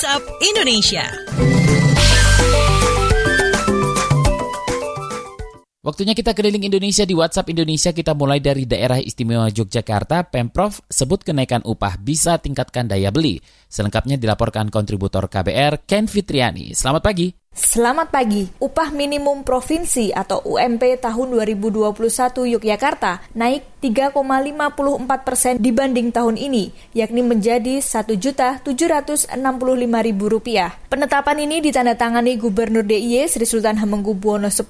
WhatsApp Indonesia. Waktunya kita keliling Indonesia di WhatsApp Indonesia. Kita mulai dari daerah istimewa Yogyakarta. Pemprov sebut kenaikan upah bisa tingkatkan daya beli. Selengkapnya dilaporkan kontributor KBR Ken Fitriani. Selamat pagi. Selamat pagi. Upah minimum provinsi atau UMP tahun 2021 Yogyakarta naik 3,54 persen dibanding tahun ini, yakni menjadi Rp1.765.000. Penetapan ini ditandatangani Gubernur DIY Sri Sultan Hamengkubuwono X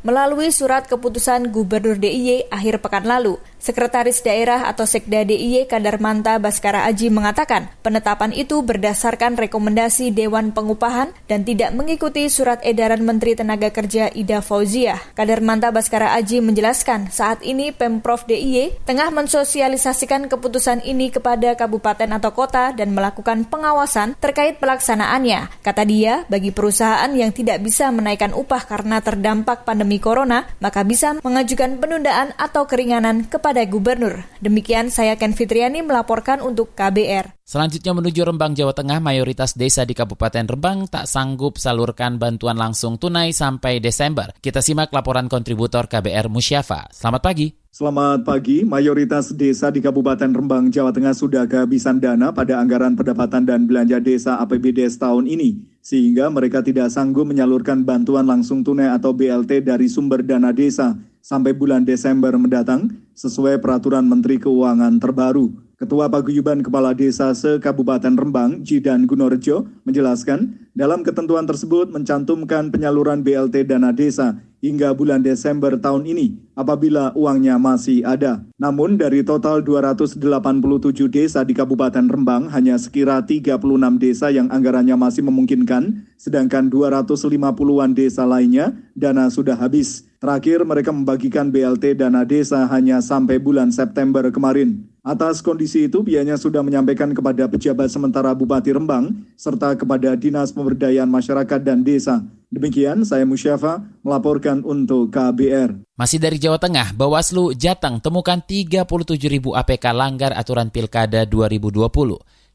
melalui surat keputusan Gubernur DIY akhir pekan lalu. Sekretaris Daerah atau Sekda DIY Kadarmanta Baskara Aji mengatakan, penetapan itu berdasarkan rekomendasi Dewan Pengupahan dan tidak mengikuti surat edaran Menteri Tenaga Kerja Ida Fauziah. Kadarmanta Baskara Aji menjelaskan, saat ini Pemprov DIY tengah mensosialisasikan keputusan ini kepada kabupaten atau kota dan melakukan pengawasan terkait pelaksanaannya. Kata dia, bagi perusahaan yang tidak bisa menaikkan upah karena terdampak pandemi corona, maka bisa mengajukan penundaan atau keringanan kepada gubernur. Demikian saya Ken Fitriani melaporkan untuk KBR. Selanjutnya menuju Rembang, Jawa Tengah, mayoritas desa di Kabupaten Rembang tak sanggup salurkan bantuan langsung tunai sampai Desember. Kita simak laporan kontributor KBR Musyafa. Selamat pagi. Selamat pagi, mayoritas desa di Kabupaten Rembang, Jawa Tengah sudah kehabisan dana pada anggaran pendapatan dan belanja desa APBD tahun ini, sehingga mereka tidak sanggup menyalurkan bantuan langsung tunai atau BLT dari sumber dana desa sampai bulan Desember mendatang sesuai peraturan Menteri Keuangan terbaru. Ketua Paguyuban Kepala Desa se-Kabupaten Rembang, Jidan Gunorejo, menjelaskan dalam ketentuan tersebut mencantumkan penyaluran BLT dana desa hingga bulan Desember tahun ini apabila uangnya masih ada. Namun dari total 287 desa di Kabupaten Rembang hanya sekira 36 desa yang anggarannya masih memungkinkan, sedangkan 250-an desa lainnya dana sudah habis. Terakhir mereka membagikan BLT dana desa hanya sampai bulan September kemarin. Atas kondisi itu, pihaknya sudah menyampaikan kepada pejabat sementara Bupati Rembang serta kepada Dinas Pemberdayaan Masyarakat dan Desa. Demikian, saya Musyafa melaporkan untuk KBR. Masih dari Jawa Tengah, Bawaslu Jateng temukan 37 ribu APK langgar aturan Pilkada 2020.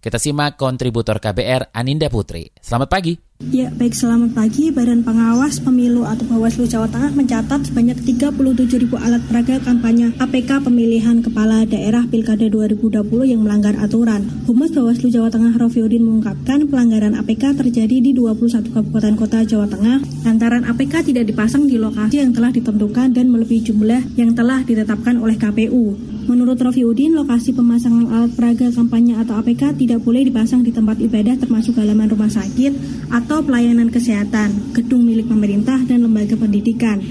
Kita simak kontributor KBR Aninda Putri. Selamat pagi. Ya, baik selamat pagi. Badan Pengawas Pemilu atau Bawaslu Jawa Tengah mencatat sebanyak 37 ribu alat peraga kampanye APK pemilihan kepala daerah Pilkada 2020 yang melanggar aturan. Humas Bawaslu Jawa Tengah Rofiudin mengungkapkan pelanggaran APK terjadi di 21 kabupaten kota Jawa Tengah lantaran APK tidak dipasang di lokasi yang telah ditentukan dan melebihi jumlah yang telah ditetapkan oleh KPU. Menurut Rofiudin, lokasi pemasangan alat peraga kampanye atau APK tidak boleh dipasang di tempat ibadah termasuk halaman rumah sakit atau pelayanan kesehatan, gedung milik pemerintah, dan lembaga pendidikan.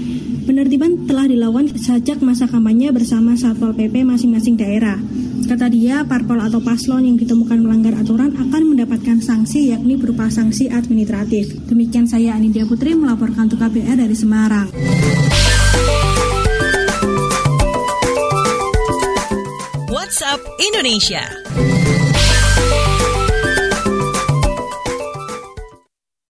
Penertiban telah dilakukan sejak masa kampanye bersama Satpol PP masing-masing daerah. Kata dia, parpol atau paslon yang ditemukan melanggar aturan akan mendapatkan sanksi yakni berupa sanksi administratif. Demikian saya Anidia Putri melaporkan untuk KBR dari Semarang. WhatsApp Indonesia.